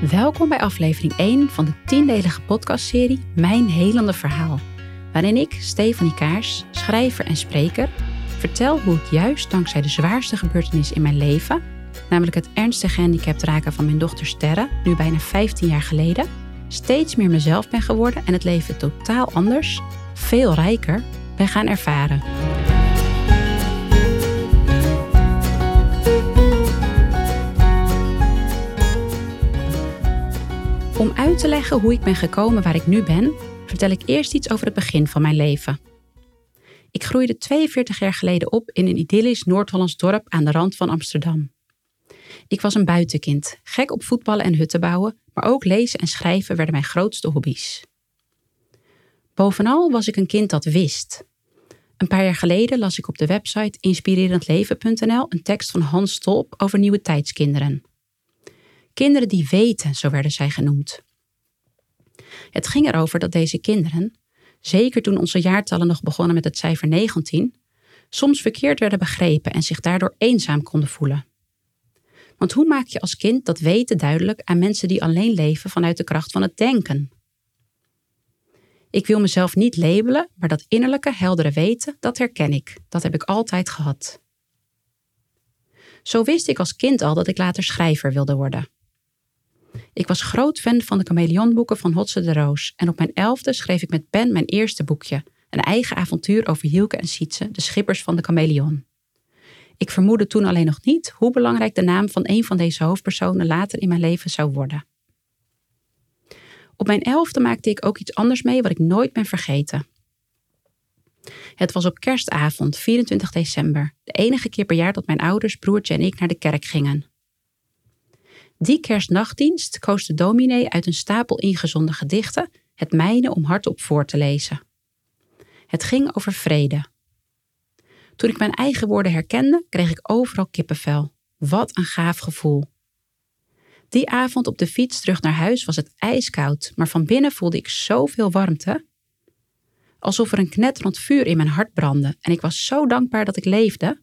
Welkom bij aflevering 1 van de tiendelige podcastserie Mijn Helende Verhaal. Waarin ik, Stefanie Kaars, schrijver en spreker, vertel hoe ik juist dankzij de zwaarste gebeurtenis in mijn leven, namelijk het ernstige gehandicapt raken van mijn dochter Sterre, nu bijna 15 jaar geleden, steeds meer mezelf ben geworden en het leven totaal anders, veel rijker, ben gaan ervaren. Om uit te leggen hoe ik ben gekomen waar ik nu ben, vertel ik eerst iets over het begin van mijn leven. Ik groeide 42 jaar geleden op in een idyllisch Noord-Hollands dorp aan de rand van Amsterdam. Ik was een buitenkind, gek op voetballen en hutten bouwen, maar ook lezen en schrijven werden mijn grootste hobby's. Bovenal was ik een kind dat wist. Een paar jaar geleden las ik op de website inspirerendleven.nl een tekst van Hans Stolp over nieuwe tijdskinderen. Kinderen die weten, zo werden zij genoemd. Het ging erover dat deze kinderen, zeker toen onze jaartallen nog begonnen met het cijfer 19, soms verkeerd werden begrepen en zich daardoor eenzaam konden voelen. Want hoe maak je als kind dat weten duidelijk aan mensen die alleen leven vanuit de kracht van het denken? Ik wil mezelf niet labelen, maar dat innerlijke, heldere weten, dat herken ik. Dat heb ik altijd gehad. Zo wist ik als kind al dat ik later schrijver wilde worden. Ik was groot fan van de chameleonboeken van Hotse de Roos en op mijn elfde schreef ik met pen mijn eerste boekje, een eigen avontuur over Hielke en Sietse, de schippers van de chameleon. Ik vermoedde toen alleen nog niet hoe belangrijk de naam van een van deze hoofdpersonen later in mijn leven zou worden. Op mijn elfde maakte ik ook iets anders mee wat ik nooit ben vergeten. Het was op kerstavond, 24 december, de enige keer per jaar dat mijn ouders, broertje en ik naar de kerk gingen. Die kerstnachtdienst koos de dominee uit een stapel ingezonden gedichten het mijne om hardop voor te lezen. Het ging over vrede. Toen ik mijn eigen woorden herkende, kreeg ik overal kippenvel. Wat een gaaf gevoel. Die avond op de fiets terug naar huis was het ijskoud, maar van binnen voelde ik zoveel warmte. Alsof er een knetterend vuur in mijn hart brandde en ik was zo dankbaar dat ik leefde.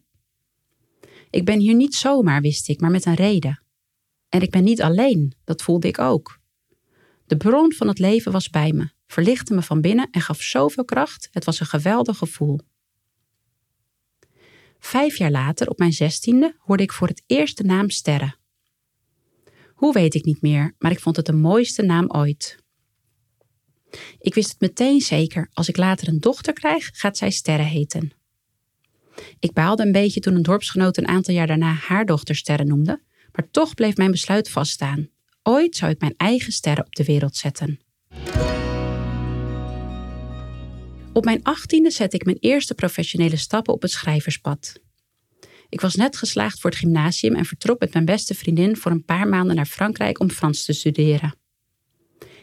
Ik ben hier niet zomaar, wist ik, maar met een reden. En ik ben niet alleen, dat voelde ik ook. De bron van het leven was bij me, verlichtte me van binnen en gaf zoveel kracht. Het was een geweldig gevoel. Vijf jaar later, op mijn zestiende, hoorde ik voor het eerst de naam Sterren. Hoe weet ik niet meer, maar ik vond het de mooiste naam ooit. Ik wist het meteen zeker, als ik later een dochter krijg, gaat zij Sterren heten. Ik baalde een beetje toen een dorpsgenoot een aantal jaar daarna haar dochter Sterren noemde, maar toch bleef mijn besluit vaststaan. Ooit zou ik mijn eigen sterren op de wereld zetten. Op mijn achttiende zette ik mijn eerste professionele stappen op het schrijverspad. Ik was net geslaagd voor het gymnasium en vertrok met mijn beste vriendin voor een paar maanden naar Frankrijk om Frans te studeren.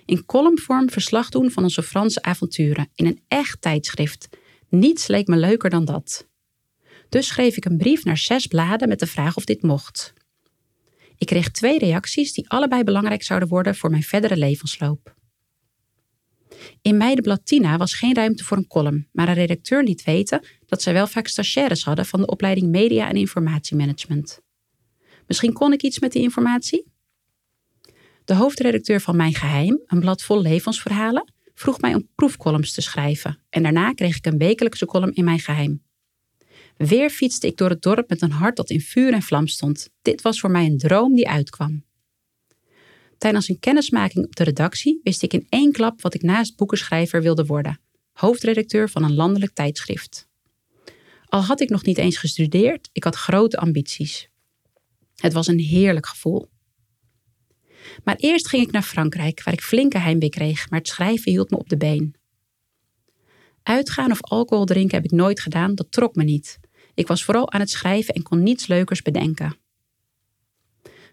In columnvorm verslag doen van onze Franse avonturen in een echt tijdschrift. Niets leek me leuker dan dat. Dus schreef ik een brief naar zes bladen met de vraag of dit mocht. Ik kreeg twee reacties die allebei belangrijk zouden worden voor mijn verdere levensloop. In Meidenblad was geen ruimte voor een column, maar een redacteur liet weten dat zij wel vaak stagiaires hadden van de opleiding Media en Informatiemanagement. Misschien kon ik iets met die informatie? De hoofdredacteur van Mijn Geheim, een blad vol levensverhalen, vroeg mij om proefcolumns te schrijven en daarna kreeg ik een wekelijkse column in Mijn Geheim. Weer fietste ik door het dorp met een hart dat in vuur en vlam stond. Dit was voor mij een droom die uitkwam. Tijdens een kennismaking op de redactie wist ik in één klap wat ik naast boekenschrijver wilde worden: hoofdredacteur van een landelijk tijdschrift. Al had ik nog niet eens gestudeerd, ik had grote ambities. Het was een heerlijk gevoel. Maar eerst ging ik naar Frankrijk, waar ik flinke heimwee kreeg, maar het schrijven hield me op de been. Uitgaan of alcohol drinken heb ik nooit gedaan, dat trok me niet. Ik was vooral aan het schrijven en kon niets leukers bedenken.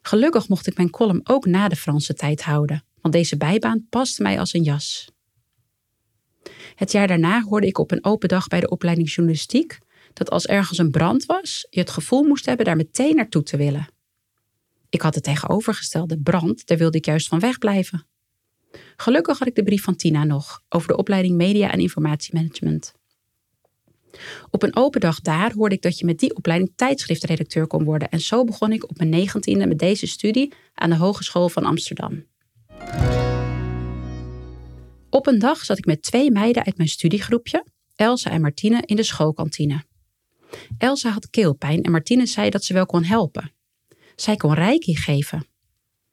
Gelukkig mocht ik mijn column ook na de Franse tijd houden, want deze bijbaan paste mij als een jas. Het jaar daarna hoorde ik op een open dag bij de opleiding journalistiek dat als ergens een brand was, je het gevoel moest hebben daar meteen naartoe te willen. Ik had het tegenovergestelde brand, daar wilde ik juist van wegblijven. Gelukkig had ik de brief van Tina nog over de opleiding Media en Informatiemanagement. Op een open dag daar hoorde ik dat je met die opleiding tijdschriftredacteur kon worden. En zo begon ik op mijn negentiende met deze studie aan de Hogeschool van Amsterdam. Op een dag zat ik met twee meiden uit mijn studiegroepje, Elsa en Martine, in de schoolkantine. Elsa had keelpijn en Martine zei dat ze wel kon helpen. Zij kon reiki geven.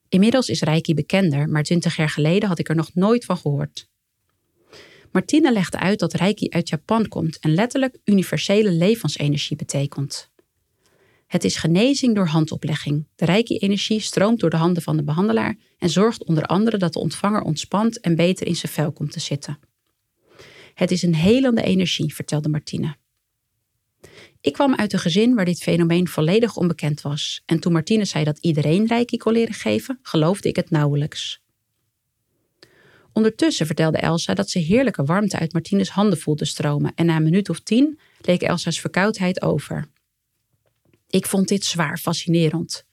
Inmiddels is reiki bekender, maar twintig jaar geleden had ik er nog nooit van gehoord. Martine legde uit dat reiki uit Japan komt en letterlijk universele levensenergie betekent. Het is genezing door handoplegging. De reiki-energie stroomt door de handen van de behandelaar en zorgt onder andere dat de ontvanger ontspant en beter in zijn vel komt te zitten. Het is een helende energie, vertelde Martine. Ik kwam uit een gezin waar dit fenomeen volledig onbekend was. En toen Martine zei dat iedereen reiki kon leren geven, geloofde ik het nauwelijks. Ondertussen vertelde Elsa dat ze heerlijke warmte uit Martines handen voelde stromen en na een minuut of tien leek Elsa's verkoudheid over. Ik vond dit zwaar fascinerend.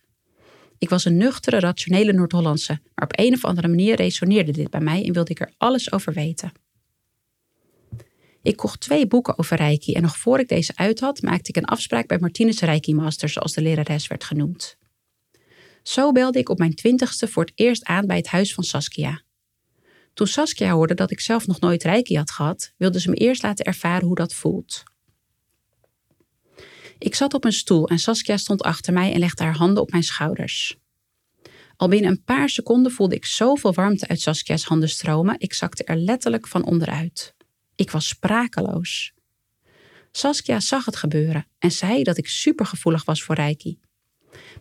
Ik was een nuchtere, rationele Noord-Hollandse, maar op een of andere manier resoneerde dit bij mij en wilde ik er alles over weten. Ik kocht twee boeken over Reiki en nog voor ik deze uit had, maakte ik een afspraak bij Martinez Reiki Master, zoals de lerares werd genoemd. Zo belde ik op mijn twintigste voor het eerst aan bij het huis van Saskia. Toen Saskia hoorde dat ik zelf nog nooit Reiki had gehad, wilde ze me eerst laten ervaren hoe dat voelt. Ik zat op een stoel en Saskia stond achter mij en legde haar handen op mijn schouders. Al binnen een paar seconden voelde ik zoveel warmte uit Saskia's handen stromen, ik zakte er letterlijk van onderuit. Ik was sprakeloos. Saskia zag het gebeuren en zei dat ik supergevoelig was voor Reiki.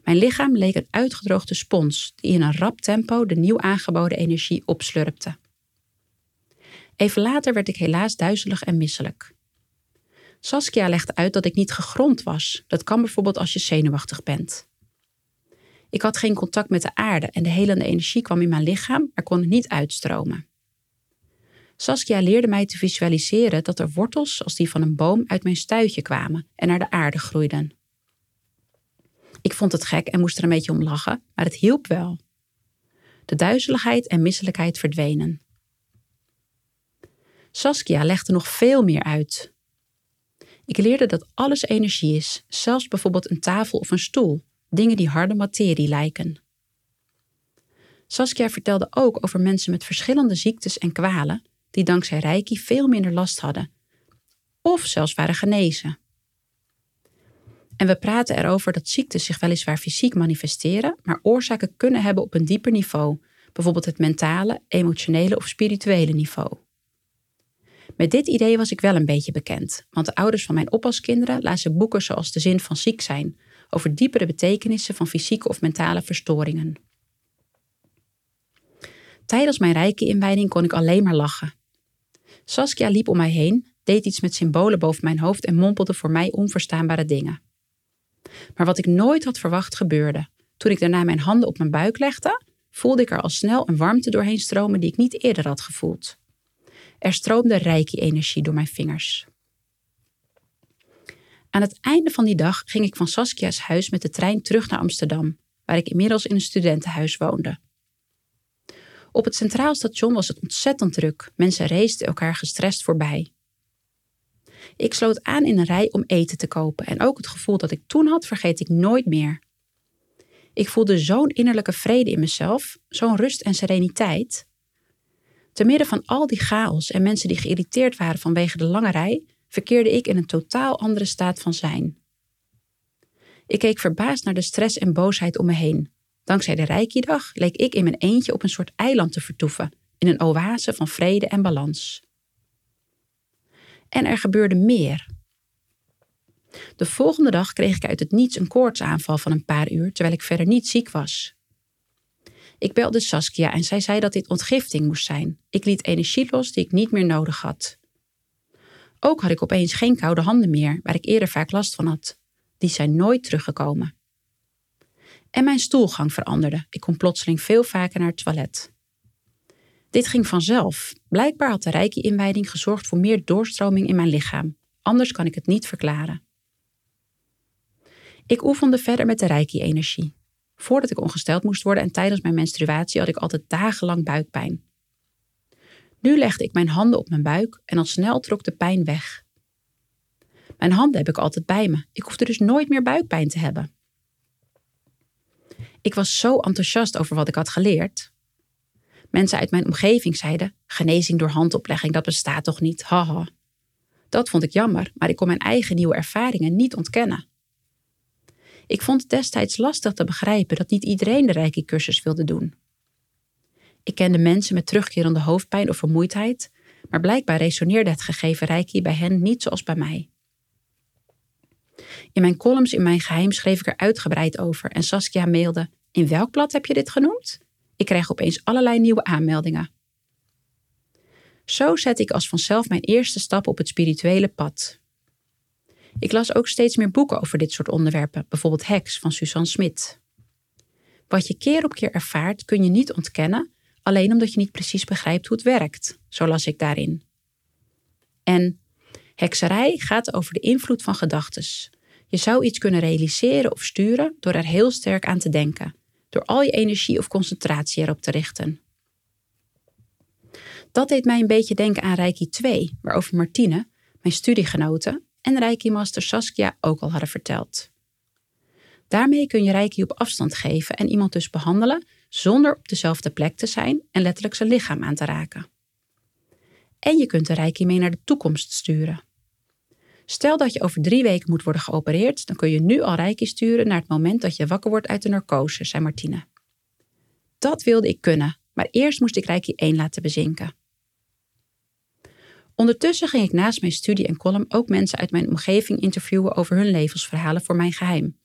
Mijn lichaam leek een uitgedroogde spons die in een rap tempo de nieuw aangeboden energie opslurpte. Even later werd ik helaas duizelig en misselijk. Saskia legde uit dat ik niet gegrond was. Dat kan bijvoorbeeld als je zenuwachtig bent. Ik had geen contact met de aarde en de helende energie kwam in mijn lichaam, maar kon het niet uitstromen. Saskia leerde mij te visualiseren dat er wortels als die van een boom uit mijn stuitje kwamen en naar de aarde groeiden. Ik vond het gek en moest er een beetje om lachen, maar het hielp wel. De duizeligheid en misselijkheid verdwenen. Saskia legde nog veel meer uit. Ik leerde dat alles energie is, zelfs bijvoorbeeld een tafel of een stoel, dingen die harde materie lijken. Saskia vertelde ook over mensen met verschillende ziektes en kwalen die dankzij Reiki veel minder last hadden, of zelfs waren genezen. En we praten erover dat ziektes zich weliswaar fysiek manifesteren, maar oorzaken kunnen hebben op een dieper niveau, bijvoorbeeld het mentale, emotionele of spirituele niveau. Met dit idee was ik wel een beetje bekend, want de ouders van mijn oppaskinderen lazen boeken zoals De Zin van Ziek zijn, over diepere betekenissen van fysieke of mentale verstoringen. Tijdens mijn rijke inwijding kon ik alleen maar lachen. Saskia liep om mij heen, deed iets met symbolen boven mijn hoofd en mompelde voor mij onverstaanbare dingen. Maar wat ik nooit had verwacht gebeurde. Toen ik daarna mijn handen op mijn buik legde, voelde ik er al snel een warmte doorheen stromen die ik niet eerder had gevoeld. Er stroomde reiki-energie door mijn vingers. Aan het einde van die dag ging ik van Saskia's huis met de trein terug naar Amsterdam, waar ik inmiddels in een studentenhuis woonde. Op het Centraal Station was het ontzettend druk. Mensen raceten elkaar gestrest voorbij. Ik sloot aan in een rij om eten te kopen en ook het gevoel dat ik toen had vergeet ik nooit meer. Ik voelde zo'n innerlijke vrede in mezelf, zo'n rust en sereniteit. Te midden van al die chaos en mensen die geïrriteerd waren vanwege de lange rij, verkeerde ik in een totaal andere staat van zijn. Ik keek verbaasd naar de stress en boosheid om me heen. Dankzij de Reiki-dag leek ik in mijn eentje op een soort eiland te vertoeven, in een oase van vrede en balans. En er gebeurde meer. De volgende dag kreeg ik uit het niets een koortsaanval van een paar uur, terwijl ik verder niet ziek was. Ik belde Saskia en zij zei dat dit ontgifting moest zijn. Ik liet energie los die ik niet meer nodig had. Ook had ik opeens geen koude handen meer, waar ik eerder vaak last van had. Die zijn nooit teruggekomen. En mijn stoelgang veranderde. Ik kon plotseling veel vaker naar het toilet. Dit ging vanzelf. Blijkbaar had de rijke inwijding gezorgd voor meer doorstroming in mijn lichaam. Anders kan ik het niet verklaren. Ik oefende verder met de reiki-energie. Voordat ik ongesteld moest worden en tijdens mijn menstruatie had ik altijd dagenlang buikpijn. Nu legde ik mijn handen op mijn buik en al snel trok de pijn weg. Mijn handen heb ik altijd bij me. Ik hoefde dus nooit meer buikpijn te hebben. Ik was zo enthousiast over wat ik had geleerd. Mensen uit mijn omgeving zeiden: genezing door handoplegging, dat bestaat toch niet? Haha. Dat vond ik jammer, maar ik kon mijn eigen nieuwe ervaringen niet ontkennen. Ik vond het destijds lastig te begrijpen dat niet iedereen de Reiki-cursus wilde doen. Ik kende mensen met terugkerende hoofdpijn of vermoeidheid, maar blijkbaar resoneerde het gegeven Reiki bij hen niet zoals bij mij. In mijn columns in mijn geheim schreef ik er uitgebreid over en Saskia mailde: In welk blad heb je dit genoemd? Ik kreeg opeens allerlei nieuwe aanmeldingen. Zo zette ik als vanzelf mijn eerste stap op het spirituele pad. Ik las ook steeds meer boeken over dit soort onderwerpen, bijvoorbeeld Hex van Suzanne Smit. Wat je keer op keer ervaart kun je niet ontkennen, alleen omdat je niet precies begrijpt hoe het werkt, zo las ik daarin. En hekserij gaat over de invloed van gedachten. Je zou iets kunnen realiseren of sturen door er heel sterk aan te denken, door al je energie of concentratie erop te richten. Dat deed mij een beetje denken aan Reiki 2, waarover Martine, mijn studiegenote, en Reiki-master Saskia ook al hadden verteld. Daarmee kun je Reiki op afstand geven en iemand dus behandelen zonder op dezelfde plek te zijn en letterlijk zijn lichaam aan te raken. En je kunt de Reiki mee naar de toekomst sturen. Stel dat je over drie weken moet worden geopereerd, dan kun je nu al Reiki sturen naar het moment dat je wakker wordt uit de narcose, zei Martine. Dat wilde ik kunnen, maar eerst moest ik Reiki 1 laten bezinken. Ondertussen ging ik naast mijn studie en column ook mensen uit mijn omgeving interviewen over hun levensverhalen voor mijn geheim.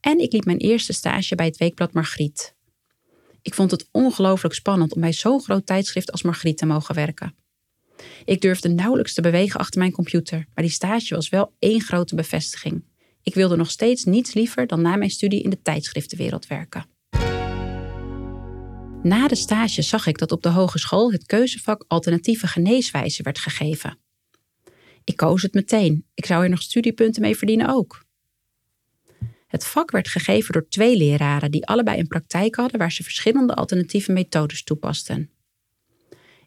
En ik liep mijn eerste stage bij het weekblad Margriet. Ik vond het ongelooflijk spannend om bij zo'n groot tijdschrift als Margriet te mogen werken. Ik durfde nauwelijks te bewegen achter mijn computer, maar die stage was wel één grote bevestiging. Ik wilde nog steeds niets liever dan na mijn studie in de tijdschriftenwereld werken. Na de stage zag ik dat op de hogeschool het keuzevak alternatieve geneeswijzen werd gegeven. Ik koos het meteen. Ik zou er nog studiepunten mee verdienen ook. Het vak werd gegeven door twee leraren die allebei een praktijk hadden waar ze verschillende alternatieve methodes toepasten.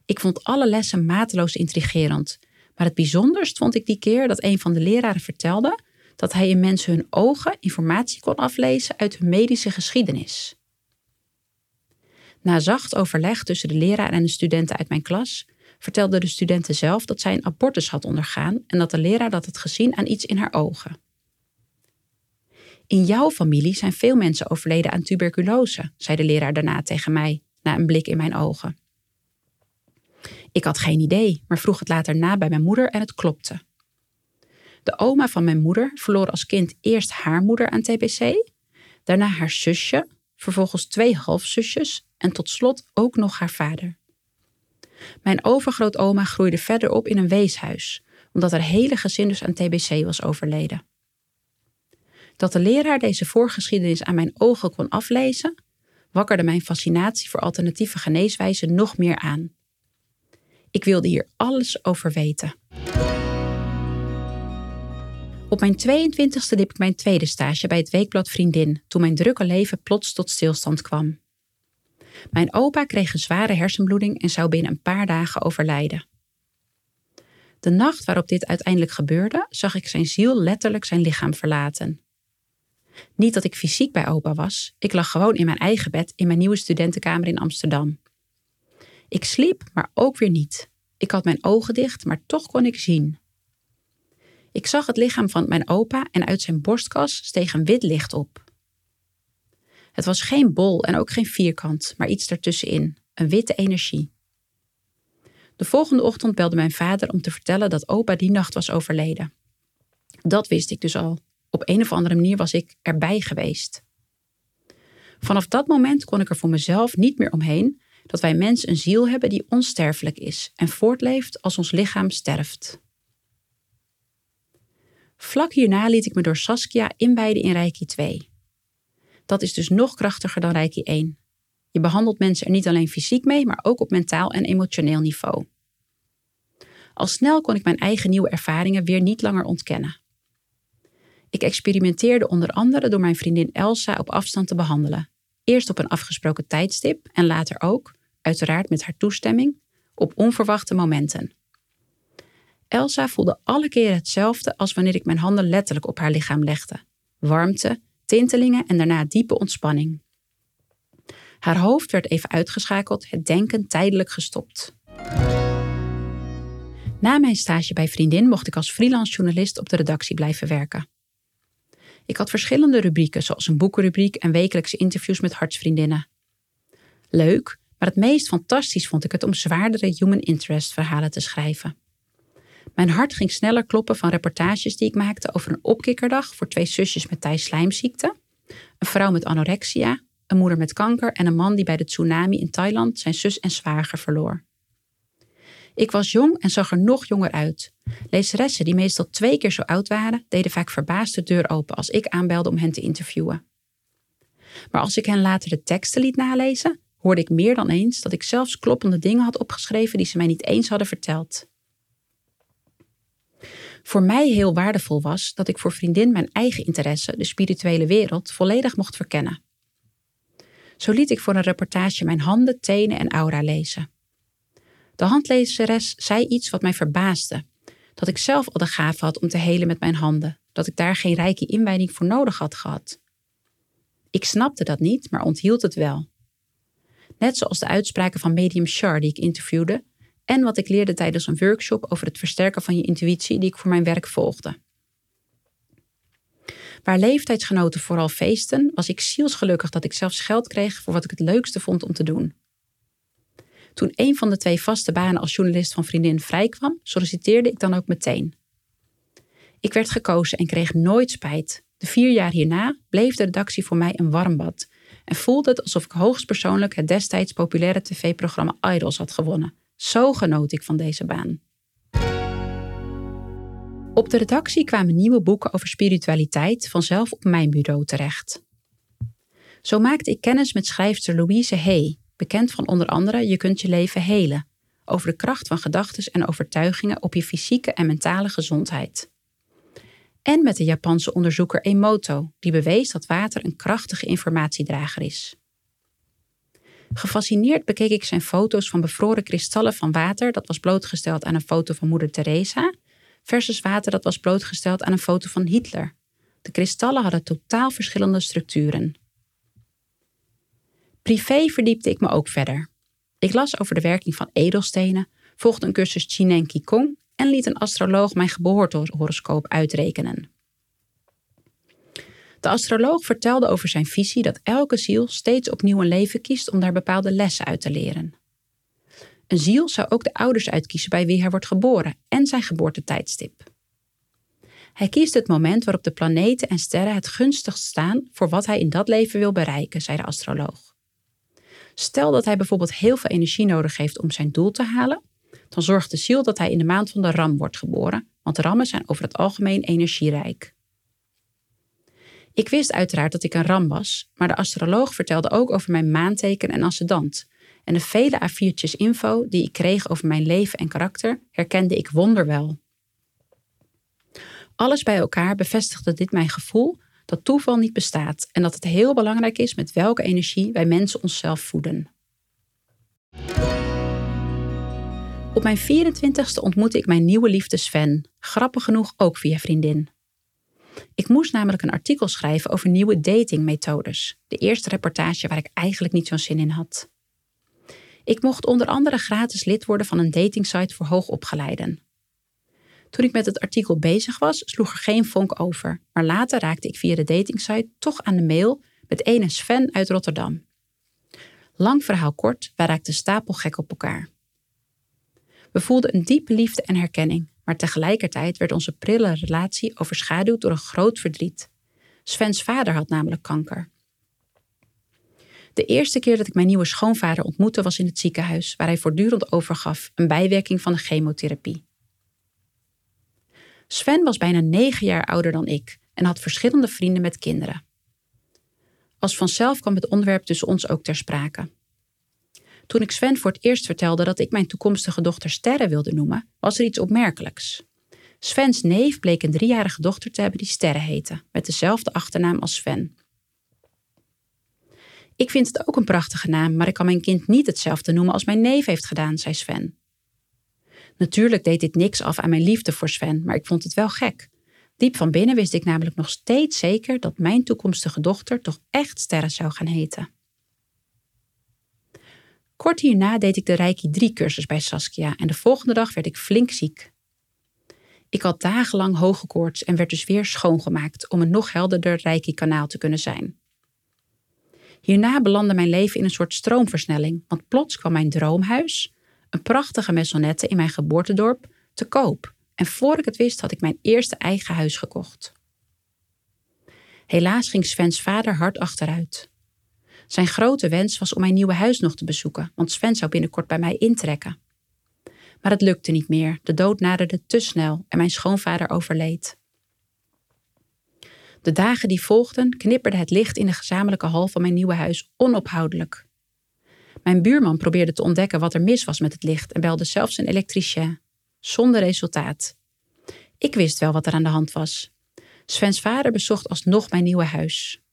Ik vond alle lessen mateloos intrigerend, maar het bijzonderst vond ik die keer dat een van de leraren vertelde dat hij in mensen hun ogen informatie kon aflezen uit hun medische geschiedenis. Na zacht overleg tussen de leraar en de studenten uit mijn klas vertelde de studenten zelf dat zij een abortus had ondergaan en dat de leraar dat had gezien aan iets in haar ogen. In jouw familie zijn veel mensen overleden aan tuberculose, zei de leraar daarna tegen mij, na een blik in mijn ogen. Ik had geen idee, maar vroeg het later na bij mijn moeder en het klopte. De oma van mijn moeder verloor als kind eerst haar moeder aan TBC, daarna haar zusje, vervolgens twee halfzusjes en tot slot ook nog haar vader. Mijn overgrootoma groeide verder op in een weeshuis, omdat haar hele gezin dus aan TBC was overleden. Dat de leraar deze voorgeschiedenis aan mijn ogen kon aflezen, wakkerde mijn fascinatie voor alternatieve geneeswijzen nog meer aan. Ik wilde hier alles over weten. Op mijn 22e liep ik mijn tweede stage bij het weekblad Vriendin, toen mijn drukke leven plots tot stilstand kwam. Mijn opa kreeg een zware hersenbloeding en zou binnen een paar dagen overlijden. De nacht waarop dit uiteindelijk gebeurde, zag ik zijn ziel letterlijk zijn lichaam verlaten. Niet dat ik fysiek bij opa was, ik lag gewoon in mijn eigen bed in mijn nieuwe studentenkamer in Amsterdam. Ik sliep, maar ook weer niet. Ik had mijn ogen dicht, maar toch kon ik zien. Ik zag het lichaam van mijn opa en uit zijn borstkas steeg een wit licht op. Het was geen bol en ook geen vierkant, maar iets daartussenin, een witte energie. De volgende ochtend belde mijn vader om te vertellen dat opa die nacht was overleden. Dat wist ik dus al. Op een of andere manier was ik erbij geweest. Vanaf dat moment kon ik er voor mezelf niet meer omheen dat wij mensen een ziel hebben die onsterfelijk is en voortleeft als ons lichaam sterft. Vlak hierna liet ik me door Saskia inwijden in Reiki 2. Dat is dus nog krachtiger dan Reiki 1. Je behandelt mensen er niet alleen fysiek mee, maar ook op mentaal en emotioneel niveau. Al snel kon ik mijn eigen nieuwe ervaringen weer niet langer ontkennen. Ik experimenteerde onder andere door mijn vriendin Elsa op afstand te behandelen. Eerst op een afgesproken tijdstip en later ook, uiteraard met haar toestemming, op onverwachte momenten. Elsa voelde alle keren hetzelfde als wanneer ik mijn handen letterlijk op haar lichaam legde: warmte, tintelingen en daarna diepe ontspanning. Haar hoofd werd even uitgeschakeld, het denken tijdelijk gestopt. Na mijn stage bij Vriendin mocht ik als freelance journalist op de redactie blijven werken. Ik had verschillende rubrieken, zoals een boekenrubriek en wekelijkse interviews met hartsvriendinnen. Leuk, maar het meest fantastisch vond ik het om zwaardere human interest verhalen te schrijven. Mijn hart ging sneller kloppen van reportages die ik maakte over een opkikkerdag voor twee zusjes met Thai-slijmziekte, een vrouw met anorexia, een moeder met kanker en een man die bij de tsunami in Thailand zijn zus en zwager verloor. Ik was jong en zag er nog jonger uit. Lezeressen die meestal twee keer zo oud waren, deden vaak verbaasd de deur open als ik aanbelde om hen te interviewen. Maar als ik hen later de teksten liet nalezen, hoorde ik meer dan eens dat ik zelfs kloppende dingen had opgeschreven die ze mij niet eens hadden verteld. Voor mij heel waardevol was dat ik voor vriendin mijn eigen interesse, de spirituele wereld, volledig mocht verkennen. Zo liet ik voor een reportage mijn handen, tenen en aura lezen. De handlezeres zei iets wat mij verbaasde: dat ik zelf al de gave had om te helen met mijn handen, dat ik daar geen rijke inwijding voor nodig had gehad. Ik snapte dat niet, maar onthield het wel. Net zoals de uitspraken van medium Char die ik interviewde en wat ik leerde tijdens een workshop over het versterken van je intuïtie die ik voor mijn werk volgde. Waar leeftijdsgenoten vooral feesten, was ik zielsgelukkig dat ik zelfs geld kreeg voor wat ik het leukste vond om te doen. Toen een van de twee vaste banen als journalist van Vriendin vrijkwam, solliciteerde ik dan ook meteen. Ik werd gekozen en kreeg nooit spijt. De vier jaar hierna bleef de redactie voor mij een warm bad en voelde het alsof ik hoogstpersoonlijk het destijds populaire tv-programma Idols had gewonnen. Zo genoot ik van deze baan. Op de redactie kwamen nieuwe boeken over spiritualiteit vanzelf op mijn bureau terecht. Zo maakte ik kennis met schrijfster Louise Hay, bekend van onder andere Je kunt je leven helen, over de kracht van gedachten en overtuigingen op je fysieke en mentale gezondheid. En met de Japanse onderzoeker Emoto, die bewees dat water een krachtige informatiedrager is. Gefascineerd bekeek ik zijn foto's van bevroren kristallen van water dat was blootgesteld aan een foto van moeder Teresa, versus water dat was blootgesteld aan een foto van Hitler. De kristallen hadden totaal verschillende structuren. Privé verdiepte ik me ook verder. Ik las over de werking van edelstenen, volgde een cursus Chinen Qigong en liet een astroloog mijn geboortehoroscoop uitrekenen. De astroloog vertelde over zijn visie dat elke ziel steeds opnieuw een leven kiest om daar bepaalde lessen uit te leren. Een ziel zou ook de ouders uitkiezen bij wie hij wordt geboren en zijn geboortetijdstip. Hij kiest het moment waarop de planeten en sterren het gunstigst staan voor wat hij in dat leven wil bereiken, zei de astroloog. Stel dat hij bijvoorbeeld heel veel energie nodig heeft om zijn doel te halen, dan zorgt de ziel dat hij in de maand van de ram wordt geboren, want rammen zijn over het algemeen energierijk. Ik wist uiteraard dat ik een ram was, maar de astroloog vertelde ook over mijn maanteken en ascendant. En de vele A4'tjes info die ik kreeg over mijn leven en karakter herkende ik wonderwel. Alles bij elkaar bevestigde dit mijn gevoel dat toeval niet bestaat en dat het heel belangrijk is met welke energie wij mensen onszelf voeden. Op mijn 24ste ontmoette ik mijn nieuwe liefde Sven, grappig genoeg ook via vriendin. Ik moest namelijk een artikel schrijven over nieuwe datingmethodes, de eerste reportage waar ik eigenlijk niet zo'n zin in had. Ik mocht onder andere gratis lid worden van een datingsite voor hoogopgeleiden. Toen ik met het artikel bezig was, sloeg er geen vonk over, maar later raakte ik via de datingsite toch aan de mail met ene Sven uit Rotterdam. Lang verhaal kort, wij raakten stapelgek op elkaar. We voelden een diepe liefde en herkenning, maar tegelijkertijd werd onze prille relatie overschaduwd door een groot verdriet. Svens vader had namelijk kanker. De eerste keer dat ik mijn nieuwe schoonvader ontmoette was in het ziekenhuis, waar hij voortdurend overgaf, een bijwerking van de chemotherapie. Sven was bijna negen jaar ouder dan ik en had verschillende vrienden met kinderen. Als vanzelf kwam het onderwerp tussen ons ook ter sprake. Toen ik Sven voor het eerst vertelde dat ik mijn toekomstige dochter Sterre wilde noemen, was er iets opmerkelijks. Svens neef bleek een driejarige dochter te hebben die Sterre heette, met dezelfde achternaam als Sven. Ik vind het ook een prachtige naam, maar ik kan mijn kind niet hetzelfde noemen als mijn neef heeft gedaan, zei Sven. Natuurlijk deed dit niks af aan mijn liefde voor Sven, maar ik vond het wel gek. Diep van binnen wist ik namelijk nog steeds zeker dat mijn toekomstige dochter toch echt Sterre zou gaan heten. Kort hierna deed ik de Reiki 3-cursus bij Saskia en de volgende dag werd ik flink ziek. Ik had dagenlang hoge koorts en werd dus weer schoongemaakt om een nog helderder Reiki-kanaal te kunnen zijn. Hierna belandde mijn leven in een soort stroomversnelling, want plots kwam mijn droomhuis, een prachtige maisonnette in mijn geboortedorp, te koop. En voor ik het wist had ik mijn eerste eigen huis gekocht. Helaas ging Svens vader hard achteruit. Zijn grote wens was om mijn nieuwe huis nog te bezoeken, want Sven zou binnenkort bij mij intrekken. Maar het lukte niet meer. De dood naderde te snel en mijn schoonvader overleed. De dagen die volgden knipperde het licht in de gezamenlijke hal van mijn nieuwe huis onophoudelijk. Mijn buurman probeerde te ontdekken wat er mis was met het licht en belde zelfs een elektricien, zonder resultaat. Ik wist wel wat er aan de hand was. Svens vader bezocht alsnog mijn nieuwe huis.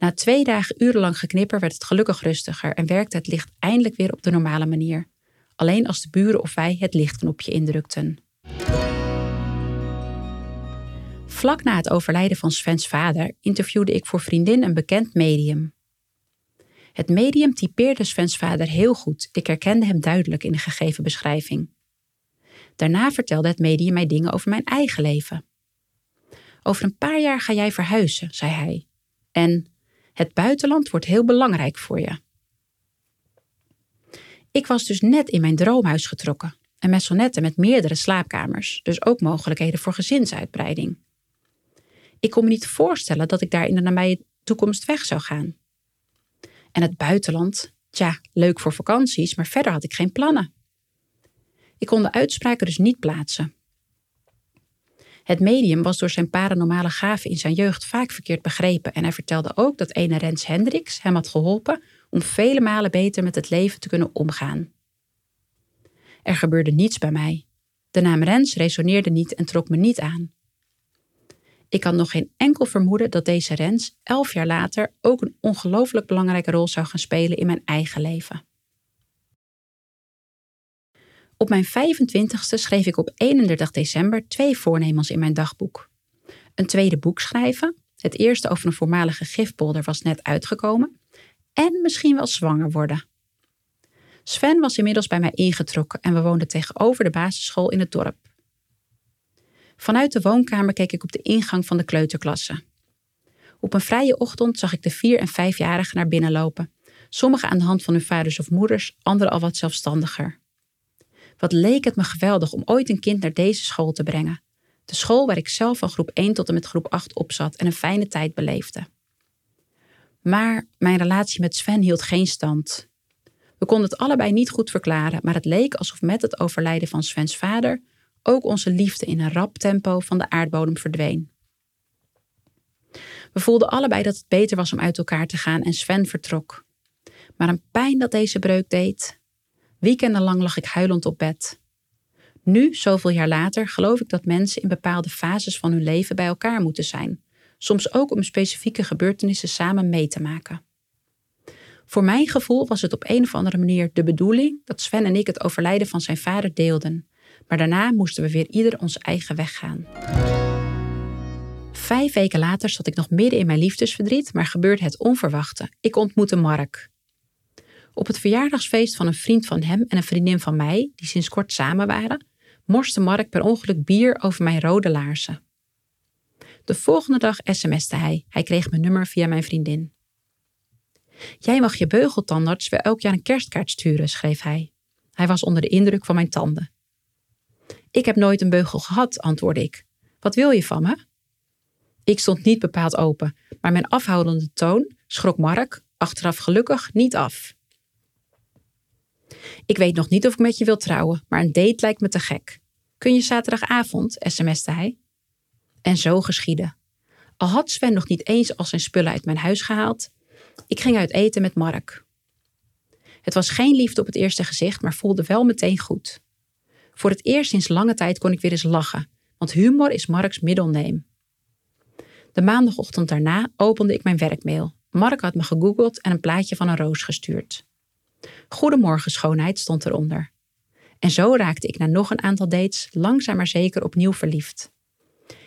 Na twee dagen urenlang geknipper werd het gelukkig rustiger en werkte het licht eindelijk weer op de normale manier. Alleen als de buren of wij het lichtknopje indrukten. Vlak na het overlijden van Svens vader interviewde ik voor vriendin een bekend medium. Het medium typeerde Svens vader heel goed. Ik herkende hem duidelijk in de gegeven beschrijving. Daarna vertelde het medium mij dingen over mijn eigen leven. Over een paar jaar ga jij verhuizen, zei hij. En het buitenland wordt heel belangrijk voor je. Ik was dus net in mijn droomhuis getrokken. Een maisonnette met meerdere slaapkamers, dus ook mogelijkheden voor gezinsuitbreiding. Ik kon me niet voorstellen dat ik daar in de nabije toekomst weg zou gaan. En het buitenland, tja, leuk voor vakanties, maar verder had ik geen plannen. Ik kon de uitspraken dus niet plaatsen. Het medium was door zijn paranormale gaven in zijn jeugd vaak verkeerd begrepen en hij vertelde ook dat ene Rens Hendricks hem had geholpen om vele malen beter met het leven te kunnen omgaan. Er gebeurde niets bij mij. De naam Rens resoneerde niet en trok me niet aan. Ik had nog geen enkel vermoeden dat deze Rens elf jaar later ook een ongelooflijk belangrijke rol zou gaan spelen in mijn eigen leven. Op mijn 25ste schreef ik op 31 december twee voornemens in mijn dagboek. Een tweede boek schrijven, het eerste over een voormalige gifpolder was net uitgekomen, en misschien wel zwanger worden. Sven was inmiddels bij mij ingetrokken en we woonden tegenover de basisschool in het dorp. Vanuit de woonkamer keek ik op de ingang van de kleuterklasse. Op een vrije ochtend zag ik de vier- en vijfjarigen naar binnen lopen. Sommigen aan de hand van hun vaders of moeders, anderen al wat zelfstandiger. Wat leek het me geweldig om ooit een kind naar deze school te brengen. De school waar ik zelf van groep 1 tot en met groep 8 op zat en een fijne tijd beleefde. Maar mijn relatie met Sven hield geen stand. We konden het allebei niet goed verklaren, maar het leek alsof met het overlijden van Svens vader ook onze liefde in een rap tempo van de aardbodem verdween. We voelden allebei dat het beter was om uit elkaar te gaan en Sven vertrok. Maar een pijn dat deze breuk deed, Weekendenlang lag ik huilend op bed. Nu, zoveel jaar later, geloof ik dat mensen in bepaalde fases van hun leven bij elkaar moeten zijn, soms ook om specifieke gebeurtenissen samen mee te maken. Voor mijn gevoel was het op een of andere manier de bedoeling dat Sven en ik het overlijden van zijn vader deelden, maar daarna moesten we weer ieder onze eigen weg gaan. Vijf weken later zat ik nog midden in mijn liefdesverdriet, maar gebeurde het onverwachte. Ik ontmoette Mark. Op het verjaardagsfeest van een vriend van hem en een vriendin van mij, die sinds kort samen waren, morste Mark per ongeluk bier over mijn rode laarzen. De volgende dag sms'te hij. Hij kreeg mijn nummer via mijn vriendin. Jij mag je beugeltandarts weer elk jaar een kerstkaart sturen, schreef hij. Hij was onder de indruk van mijn tanden. Ik heb nooit een beugel gehad, antwoordde ik. Wat wil je van me? Ik stond niet bepaald open, maar mijn afhoudende toon schrok Mark, achteraf gelukkig, niet af. Ik weet nog niet of ik met je wil trouwen, maar een date lijkt me te gek. Kun je zaterdagavond, sms'te hij. En zo geschiedde. Al had Sven nog niet eens al zijn spullen uit mijn huis gehaald, ik ging uit eten met Mark. Het was geen liefde op het eerste gezicht, maar voelde wel meteen goed. Voor het eerst sinds lange tijd kon ik weer eens lachen, want humor is Marks middelneem. De maandagochtend daarna opende ik mijn werkmail. Mark had me gegoogeld en een plaatje van een roos gestuurd. Goedemorgen schoonheid stond eronder. En zo raakte ik na nog een aantal dates langzaam maar zeker opnieuw verliefd.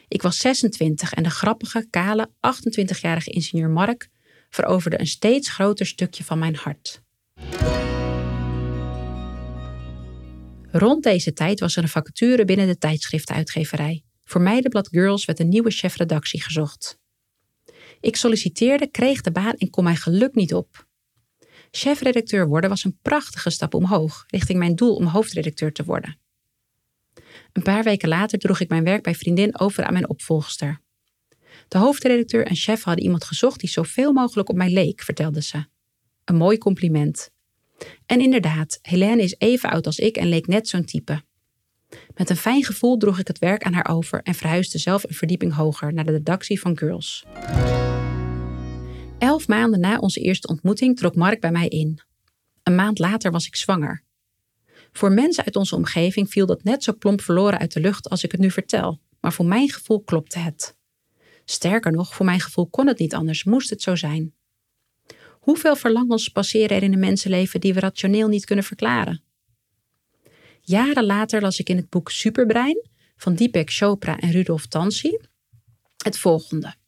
Ik was 26 en de grappige, kale, 28-jarige ingenieur Mark veroverde een steeds groter stukje van mijn hart. Rond deze tijd was er een vacature binnen de tijdschriftenuitgeverij. Voor meidenblad Girls werd een nieuwe chefredactie gezocht. Ik solliciteerde, kreeg de baan en kon mijn geluk niet op. Chefredacteur worden was een prachtige stap omhoog, richting mijn doel om hoofdredacteur te worden. Een paar weken later droeg ik mijn werk bij vriendin over aan mijn opvolgster. De hoofdredacteur en chef hadden iemand gezocht die zoveel mogelijk op mij leek, vertelde ze. Een mooi compliment. En inderdaad, Helene is even oud als ik en leek net zo'n type. Met een fijn gevoel droeg ik het werk aan haar over en verhuisde zelf een verdieping hoger naar de redactie van Girls. Elf maanden na onze eerste ontmoeting trok Mark bij mij in. Een maand later was ik zwanger. Voor mensen uit onze omgeving viel dat net zo plomp verloren uit de lucht als ik het nu vertel, maar voor mijn gevoel klopte het. Sterker nog, voor mijn gevoel kon het niet anders, moest het zo zijn. Hoeveel verlangens passeren er in een mensenleven die we rationeel niet kunnen verklaren? Jaren later las ik in het boek Superbrein van Deepak Chopra en Rudolf Tansi het volgende.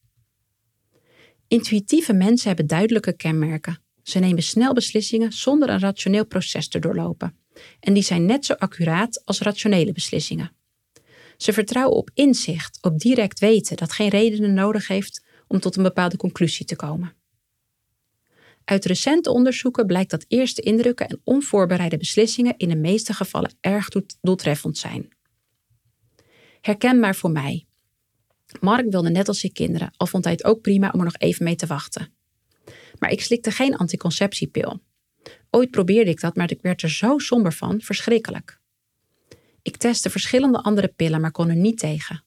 Intuïtieve mensen hebben duidelijke kenmerken. Ze nemen snel beslissingen zonder een rationeel proces te doorlopen. En die zijn net zo accuraat als rationele beslissingen. Ze vertrouwen op inzicht, op direct weten dat geen redenen nodig heeft om tot een bepaalde conclusie te komen. Uit recente onderzoeken blijkt dat eerste indrukken en onvoorbereide beslissingen in de meeste gevallen erg doeltreffend zijn. Herkenbaar voor mij. Mark wilde net als ik kinderen, al vond hij het ook prima om er nog even mee te wachten. Maar ik slikte geen anticonceptiepil. Ooit probeerde ik dat, maar ik werd er zo somber van, verschrikkelijk. Ik testte verschillende andere pillen, maar kon er niet tegen.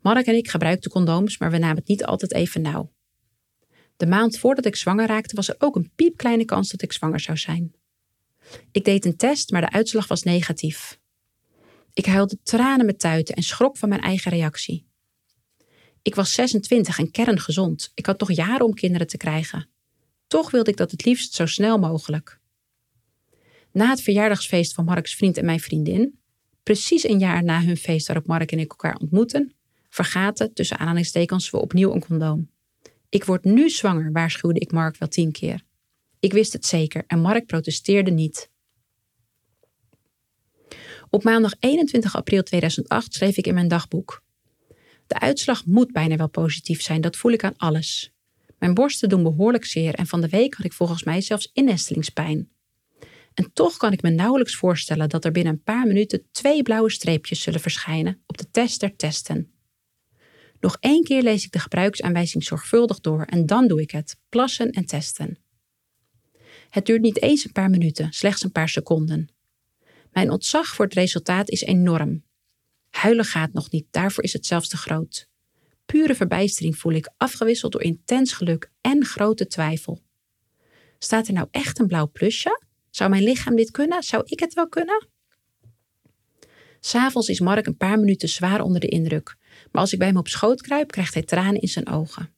Mark en ik gebruikten condooms, maar we namen het niet altijd even nauw. De maand voordat ik zwanger raakte, was er ook een piepkleine kans dat ik zwanger zou zijn. Ik deed een test, maar de uitslag was negatief. Ik huilde tranen met tuiten en schrok van mijn eigen reactie. Ik was 26 en kerngezond. Ik had nog jaren om kinderen te krijgen. Toch wilde ik dat het liefst zo snel mogelijk. Na het verjaardagsfeest van Marks vriend en mijn vriendin, precies een jaar na hun feest waarop Mark en ik elkaar ontmoeten, vergaten tussen aanhalingstekens we opnieuw een condoom. Ik word nu zwanger, waarschuwde ik Mark wel tien keer. Ik wist het zeker en Mark protesteerde niet. Op maandag 21 april 2008 schreef ik in mijn dagboek. De uitslag moet bijna wel positief zijn, dat voel ik aan alles. Mijn borsten doen behoorlijk zeer en van de week had ik volgens mij zelfs innestelingspijn. En toch kan ik me nauwelijks voorstellen dat er binnen een paar minuten twee blauwe streepjes zullen verschijnen op de test der testen. Nog één keer lees ik de gebruiksaanwijzing zorgvuldig door en dan doe ik het: plassen en testen. Het duurt niet eens een paar minuten, slechts een paar seconden. Mijn ontzag voor het resultaat is enorm. Huilen gaat nog niet, daarvoor is het zelfs te groot. Pure verbijstering voel ik, afgewisseld door intens geluk en grote twijfel. Staat er nou echt een blauw plusje? Zou mijn lichaam dit kunnen? Zou ik het wel kunnen? S'avonds is Mark een paar minuten zwaar onder de indruk, maar als ik bij hem op schoot kruip, krijgt hij tranen in zijn ogen.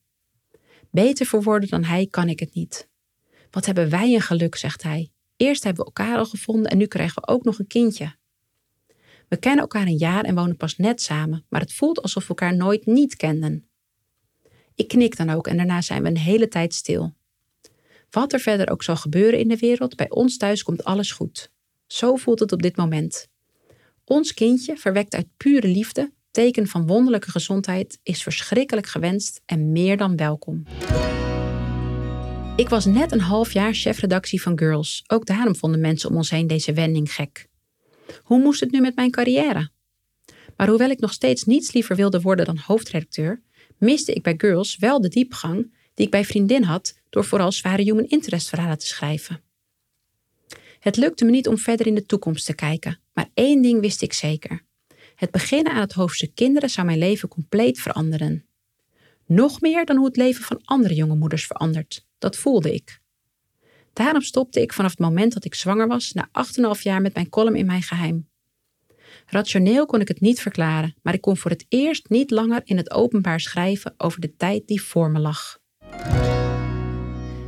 Beter voor woorden dan hij kan ik het niet. Wat hebben wij een geluk, zegt hij. Eerst hebben we elkaar al gevonden en nu krijgen we ook nog een kindje. We kennen elkaar een jaar en wonen pas net samen, maar het voelt alsof we elkaar nooit niet kenden. Ik knik dan ook en daarna zijn we een hele tijd stil. Wat er verder ook zal gebeuren in de wereld, bij ons thuis komt alles goed. Zo voelt het op dit moment. Ons kindje, verwekt uit pure liefde, teken van wonderlijke gezondheid, is verschrikkelijk gewenst en meer dan welkom. Ik was net een half jaar chefredactie van Girls. Ook daarom vonden mensen om ons heen deze wending gek. Hoe moest het nu met mijn carrière? Maar hoewel ik nog steeds niets liever wilde worden dan hoofdredacteur, miste ik bij Girls wel de diepgang die ik bij vriendin had door vooral zware human interest verhalen te schrijven. Het lukte me niet om verder in de toekomst te kijken, maar één ding wist ik zeker. Het beginnen aan het hoofdstuk kinderen zou mijn leven compleet veranderen. Nog meer dan hoe het leven van andere jonge moeders verandert. Dat voelde ik. Daarom stopte ik vanaf het moment dat ik zwanger was na 8,5 jaar met mijn column in mijn geheim. Rationeel kon ik het niet verklaren, maar ik kon voor het eerst niet langer in het openbaar schrijven over de tijd die voor me lag.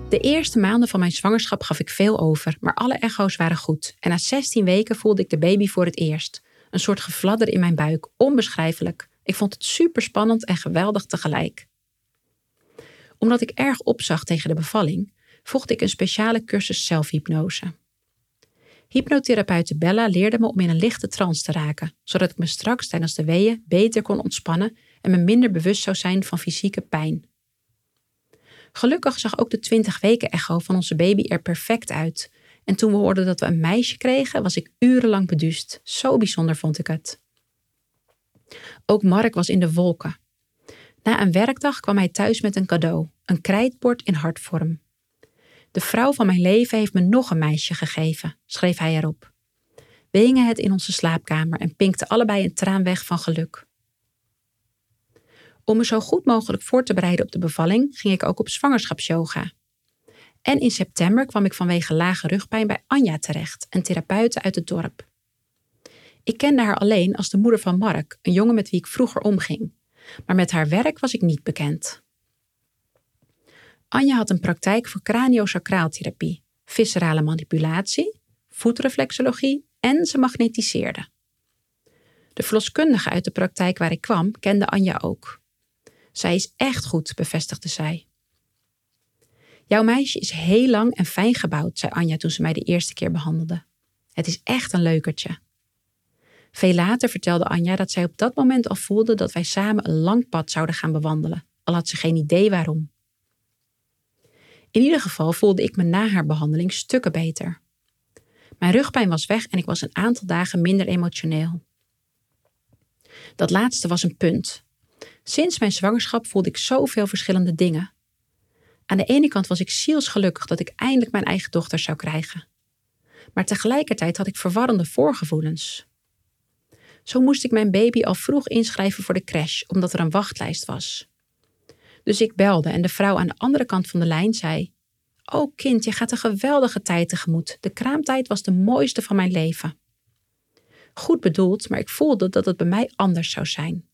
De eerste maanden van mijn zwangerschap gaf ik veel over, maar alle echo's waren goed. En na 16 weken voelde ik de baby voor het eerst. Een soort gefladder in mijn buik, onbeschrijfelijk. Ik vond het super spannend en geweldig tegelijk. Omdat ik erg opzag tegen de bevalling, volgde ik een speciale cursus zelfhypnose. Hypnotherapeute Bella leerde me om in een lichte trance te raken, zodat ik me straks tijdens de weeën beter kon ontspannen en me minder bewust zou zijn van fysieke pijn. Gelukkig zag ook de 20 weken echo van onze baby er perfect uit. En toen we hoorden dat we een meisje kregen, was ik urenlang beduust. Zo bijzonder vond ik het. Ook Mark was in de wolken. Na een werkdag kwam hij thuis met een cadeau, een krijtbord in hartvorm. De vrouw van mijn leven heeft me nog een meisje gegeven, schreef hij erop. We hingen het in onze slaapkamer en pinkten allebei een traan weg van geluk. Om me zo goed mogelijk voor te bereiden op de bevalling, ging ik ook op zwangerschapsyoga. En in september kwam ik vanwege lage rugpijn bij Anja terecht, een therapeute uit het dorp. Ik kende haar alleen als de moeder van Mark, een jongen met wie ik vroeger omging. Maar met haar werk was ik niet bekend. Anja had een praktijk voor craniosacraaltherapie, viscerale manipulatie, voetreflexologie en ze magnetiseerde. De verloskundige uit de praktijk waar ik kwam kende Anja ook. Zij is echt goed, bevestigde zij. Jouw meisje is heel lang en fijn gebouwd, zei Anja toen ze mij de eerste keer behandelde. Het is echt een leukertje. Veel later vertelde Anja dat zij op dat moment al voelde dat wij samen een lang pad zouden gaan bewandelen, al had ze geen idee waarom. In ieder geval voelde ik me na haar behandeling stukken beter. Mijn rugpijn was weg en ik was een aantal dagen minder emotioneel. Dat laatste was een punt. Sinds mijn zwangerschap voelde ik zoveel verschillende dingen. Aan de ene kant was ik zielsgelukkig dat ik eindelijk mijn eigen dochter zou krijgen. Maar tegelijkertijd had ik verwarrende voorgevoelens. Zo moest ik mijn baby al vroeg inschrijven voor de crash, omdat er een wachtlijst was. Dus ik belde en de vrouw aan de andere kant van de lijn zei: Oh kind, je gaat een geweldige tijd tegemoet. De kraamtijd was de mooiste van mijn leven. Goed bedoeld, maar ik voelde dat het bij mij anders zou zijn.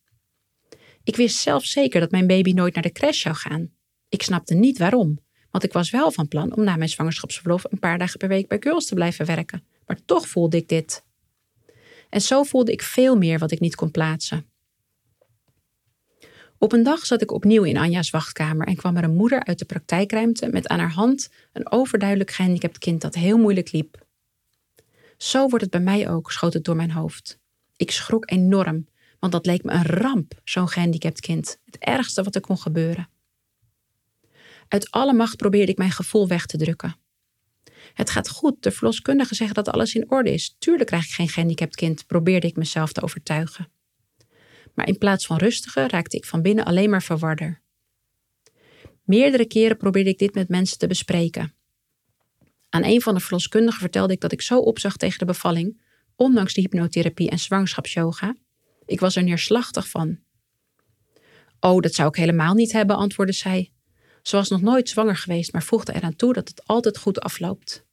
Ik wist zelf zeker dat mijn baby nooit naar de crash zou gaan. Ik snapte niet waarom, want ik was wel van plan om na mijn zwangerschapsverlof een paar dagen per week bij Girls te blijven werken. Maar toch voelde ik dit. En zo voelde ik veel meer wat ik niet kon plaatsen. Op een dag zat ik opnieuw in Anja's wachtkamer en kwam er een moeder uit de praktijkruimte met aan haar hand een overduidelijk gehandicapt kind dat heel moeilijk liep. Zo wordt het bij mij ook, schoot het door mijn hoofd. Ik schrok enorm, want dat leek me een ramp, zo'n gehandicapt kind. Het ergste wat er kon gebeuren. Uit alle macht probeerde ik mijn gevoel weg te drukken. Het gaat goed, de verloskundigen zeggen dat alles in orde is. Tuurlijk krijg ik geen gehandicapt kind, probeerde ik mezelf te overtuigen. Maar in plaats van rustiger raakte ik van binnen alleen maar verwarder. Meerdere keren probeerde ik dit met mensen te bespreken. Aan een van de verloskundigen vertelde ik dat ik zo opzag tegen de bevalling, ondanks de hypnotherapie en zwangerschapsyoga. Ik was er neerslachtig van. Oh, dat zou ik helemaal niet hebben, antwoordde zij. Ze was nog nooit zwanger geweest, maar voegde eraan toe dat het altijd goed afloopt.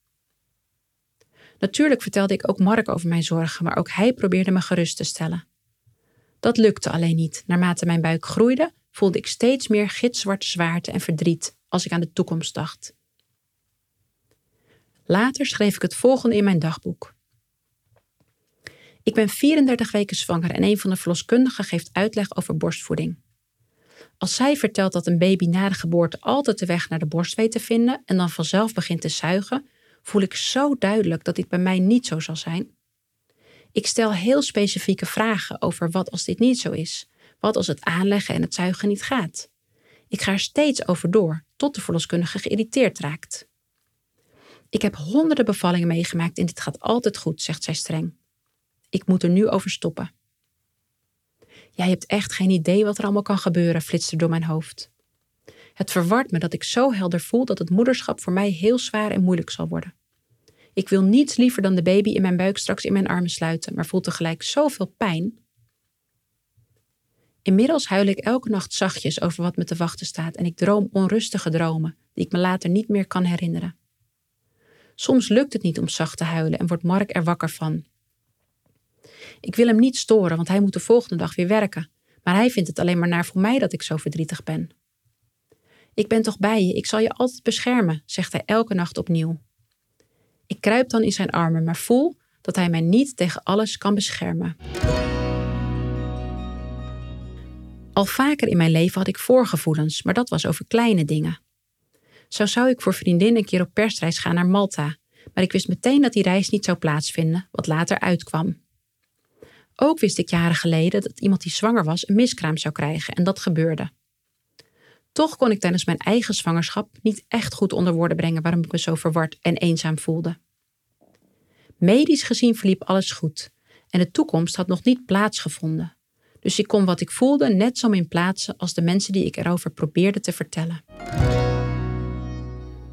Natuurlijk vertelde ik ook Mark over mijn zorgen, maar ook hij probeerde me gerust te stellen. Dat lukte alleen niet. Naarmate mijn buik groeide, voelde ik steeds meer gitzwarte zwaarte en verdriet als ik aan de toekomst dacht. Later schreef ik het volgende in mijn dagboek. Ik ben 34 weken zwanger en een van de verloskundigen geeft uitleg over borstvoeding. Als zij vertelt dat een baby na de geboorte altijd de weg naar de borst weet te vinden en dan vanzelf begint te zuigen, voel ik zo duidelijk dat dit bij mij niet zo zal zijn. Ik stel heel specifieke vragen over wat als dit niet zo is, wat als het aanleggen en het zuigen niet gaat. Ik ga er steeds over door, tot de verloskundige geïrriteerd raakt. Ik heb honderden bevallingen meegemaakt en dit gaat altijd goed, zegt zij streng. Ik moet er nu over stoppen. Jij hebt echt geen idee wat er allemaal kan gebeuren, flitste door mijn hoofd. Het verwart me dat ik zo helder voel dat het moederschap voor mij heel zwaar en moeilijk zal worden. Ik wil niets liever dan de baby in mijn buik straks in mijn armen sluiten, maar voel tegelijk zoveel pijn. Inmiddels huil ik elke nacht zachtjes over wat me te wachten staat en ik droom onrustige dromen die ik me later niet meer kan herinneren. Soms lukt het niet om zacht te huilen en wordt Mark er wakker van. Ik wil hem niet storen, want hij moet de volgende dag weer werken. Maar hij vindt het alleen maar naar voor mij dat ik zo verdrietig ben. Ik ben toch bij je, ik zal je altijd beschermen, zegt hij elke nacht opnieuw. Ik kruip dan in zijn armen, maar voel dat hij mij niet tegen alles kan beschermen. Al vaker in mijn leven had ik voorgevoelens, maar dat was over kleine dingen. Zo zou ik voor vriendin een keer op persreis gaan naar Malta, Maar ik wist meteen dat die reis niet zou plaatsvinden, wat later uitkwam. Ook wist ik jaren geleden dat iemand die zwanger was een miskraam zou krijgen en dat gebeurde. Toch kon ik tijdens mijn eigen zwangerschap niet echt goed onder woorden brengen waarom ik me zo verward en eenzaam voelde. Medisch gezien verliep alles goed en de toekomst had nog niet plaatsgevonden. Dus ik kon wat ik voelde net zo min plaatsen als de mensen die ik erover probeerde te vertellen.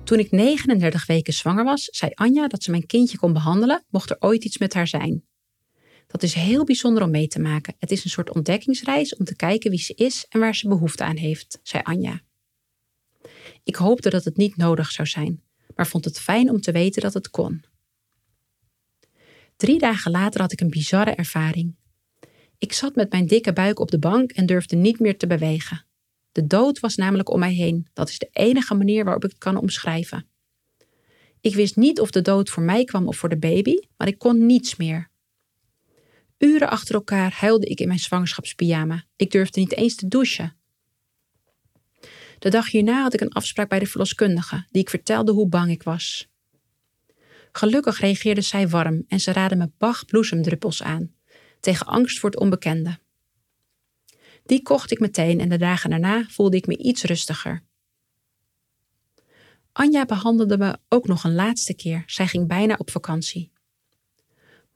Toen ik 39 weken zwanger was, zei Anja dat ze mijn kindje kon behandelen, mocht er ooit iets met haar zijn. Dat is heel bijzonder om mee te maken. Het is een soort ontdekkingsreis om te kijken wie ze is en waar ze behoefte aan heeft, zei Anja. Ik hoopte dat het niet nodig zou zijn, maar vond het fijn om te weten dat het kon. Drie dagen later had ik een bizarre ervaring. Ik zat met mijn dikke buik op de bank en durfde niet meer te bewegen. De dood was namelijk om mij heen. Dat is de enige manier waarop ik het kan omschrijven. Ik wist niet of de dood voor mij kwam of voor de baby, maar ik kon niets meer. Uren achter elkaar huilde ik in mijn zwangerschapspyjama. Ik durfde niet eens te douchen. De dag hierna had ik een afspraak bij de verloskundige, die ik vertelde hoe bang ik was. Gelukkig reageerde zij warm en ze raadde me Bach bloesemdruppels aan, tegen angst voor het onbekende. Die kocht ik meteen en de dagen daarna voelde ik me iets rustiger. Anja behandelde me ook nog een laatste keer. Zij ging bijna op vakantie.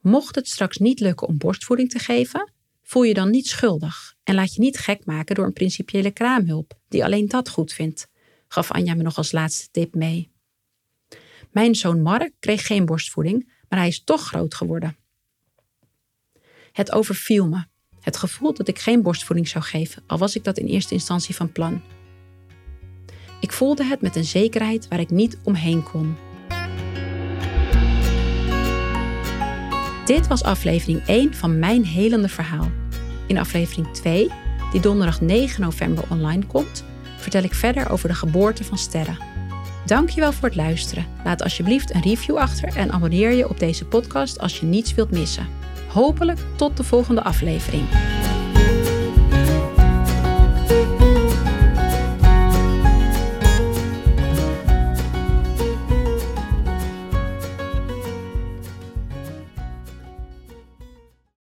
Mocht het straks niet lukken om borstvoeding te geven, voel je dan niet schuldig en laat je niet gek maken door een principiële kraamhulp die alleen dat goed vindt, gaf Anja me nog als laatste tip mee. Mijn zoon Mark kreeg geen borstvoeding, maar hij is toch groot geworden. Het overviel me, het gevoel dat ik geen borstvoeding zou geven, al was ik dat in eerste instantie van plan. Ik voelde het met een zekerheid waar ik niet omheen kon. Dit was aflevering 1 van mijn helende verhaal. In aflevering 2, die donderdag 9 november online komt, vertel ik verder over de geboorte van sterren. Dankjewel voor het luisteren. Laat alsjeblieft een review achter en abonneer je op deze podcast als je niets wilt missen. Hopelijk tot de volgende aflevering.